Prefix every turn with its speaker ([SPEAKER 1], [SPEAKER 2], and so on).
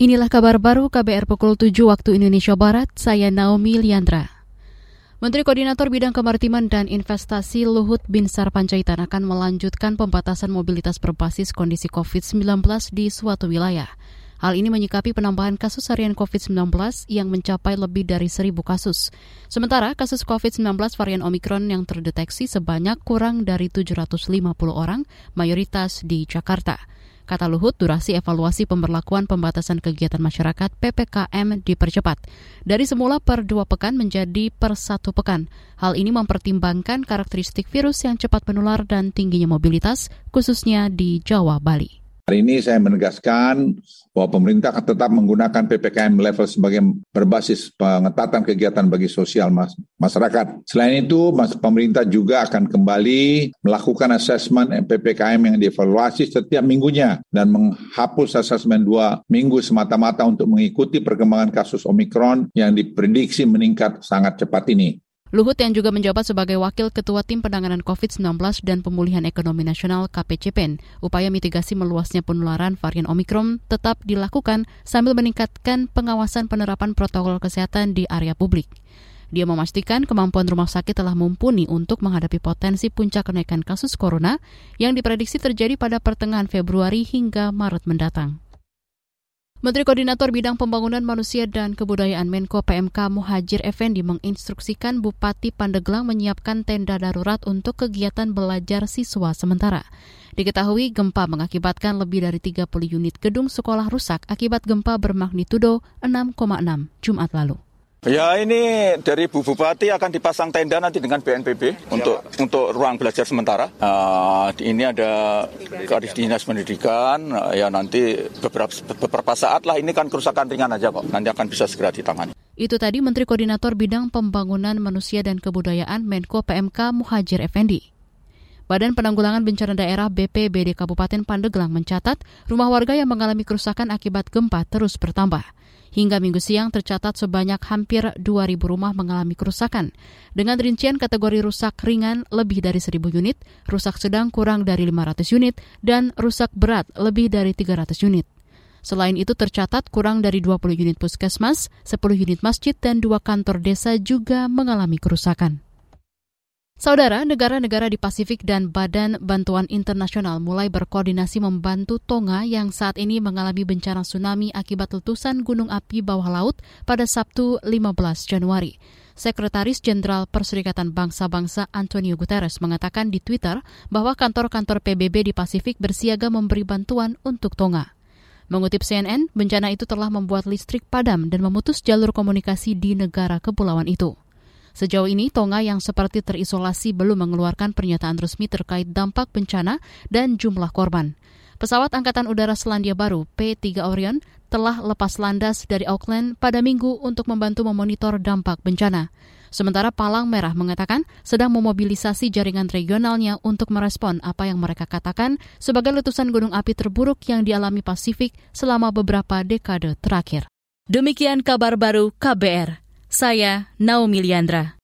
[SPEAKER 1] Inilah kabar baru KBR pukul 7 waktu Indonesia Barat, saya Naomi Liandra. Menteri Koordinator Bidang Kemaritiman dan Investasi Luhut Binsar Panjaitan akan melanjutkan pembatasan mobilitas berbasis kondisi COVID-19 di suatu wilayah. Hal ini menyikapi penambahan kasus harian COVID-19 yang mencapai lebih dari seribu kasus. Sementara kasus COVID-19 varian Omikron yang terdeteksi sebanyak kurang dari 750 orang, mayoritas di Jakarta. Kata Luhut, durasi evaluasi pemberlakuan pembatasan kegiatan masyarakat PPKM dipercepat. Dari semula per dua pekan menjadi per satu pekan. Hal ini mempertimbangkan karakteristik virus yang cepat menular dan tingginya mobilitas, khususnya di Jawa, Bali.
[SPEAKER 2] Hari ini saya menegaskan bahwa pemerintah tetap menggunakan PPKM level sebagai berbasis pengetatan kegiatan bagi sosial masyarakat. Selain itu, pemerintah juga akan kembali melakukan asesmen PPKM yang dievaluasi setiap minggunya dan menghapus asesmen dua minggu semata-mata untuk mengikuti perkembangan kasus Omikron yang diprediksi meningkat sangat cepat ini.
[SPEAKER 1] Luhut yang juga menjabat sebagai Wakil Ketua Tim Penanganan COVID-19 dan Pemulihan Ekonomi Nasional KPCPEN, upaya mitigasi meluasnya penularan varian Omikron tetap dilakukan sambil meningkatkan pengawasan penerapan protokol kesehatan di area publik. Dia memastikan kemampuan rumah sakit telah mumpuni untuk menghadapi potensi puncak kenaikan kasus corona yang diprediksi terjadi pada pertengahan Februari hingga Maret mendatang. Menteri Koordinator Bidang Pembangunan Manusia dan Kebudayaan Menko PMK Muhajir Effendi menginstruksikan Bupati Pandeglang menyiapkan tenda darurat untuk kegiatan belajar siswa sementara. Diketahui gempa mengakibatkan lebih dari 30 unit gedung sekolah rusak akibat gempa bermagnitudo 6,6 Jumat lalu.
[SPEAKER 3] Ya ini dari Bu Bupati akan dipasang tenda nanti dengan BNPB untuk untuk ruang belajar sementara. Uh, ini ada Kadis Dinas Pendidikan, uh, ya nanti beberapa beberapa saat lah ini kan kerusakan ringan aja kok. Nanti akan bisa segera ditangani.
[SPEAKER 1] Itu tadi Menteri Koordinator Bidang Pembangunan Manusia dan Kebudayaan Menko PMK Muhajir Effendi. Badan Penanggulangan Bencana Daerah BPBD Kabupaten Pandeglang mencatat rumah warga yang mengalami kerusakan akibat gempa terus bertambah. Hingga minggu siang tercatat sebanyak hampir 2.000 rumah mengalami kerusakan. Dengan rincian kategori rusak ringan lebih dari 1.000 unit, rusak sedang kurang dari 500 unit, dan rusak berat lebih dari 300 unit. Selain itu tercatat kurang dari 20 unit puskesmas, 10 unit masjid, dan dua kantor desa juga mengalami kerusakan. Saudara, negara-negara di Pasifik dan Badan Bantuan Internasional mulai berkoordinasi membantu Tonga yang saat ini mengalami bencana tsunami akibat letusan gunung api bawah laut pada Sabtu 15 Januari. Sekretaris Jenderal Perserikatan Bangsa-Bangsa Antonio Guterres mengatakan di Twitter bahwa kantor-kantor PBB di Pasifik bersiaga memberi bantuan untuk Tonga. Mengutip CNN, bencana itu telah membuat listrik padam dan memutus jalur komunikasi di negara kepulauan itu. Sejauh ini, Tonga yang seperti terisolasi belum mengeluarkan pernyataan resmi terkait dampak bencana dan jumlah korban. Pesawat Angkatan Udara Selandia Baru P-3 Orion telah lepas landas dari Auckland pada minggu untuk membantu memonitor dampak bencana. Sementara Palang Merah mengatakan sedang memobilisasi jaringan regionalnya untuk merespon apa yang mereka katakan sebagai letusan gunung api terburuk yang dialami Pasifik selama beberapa dekade terakhir. Demikian kabar baru KBR. Saya Naomi Liandra.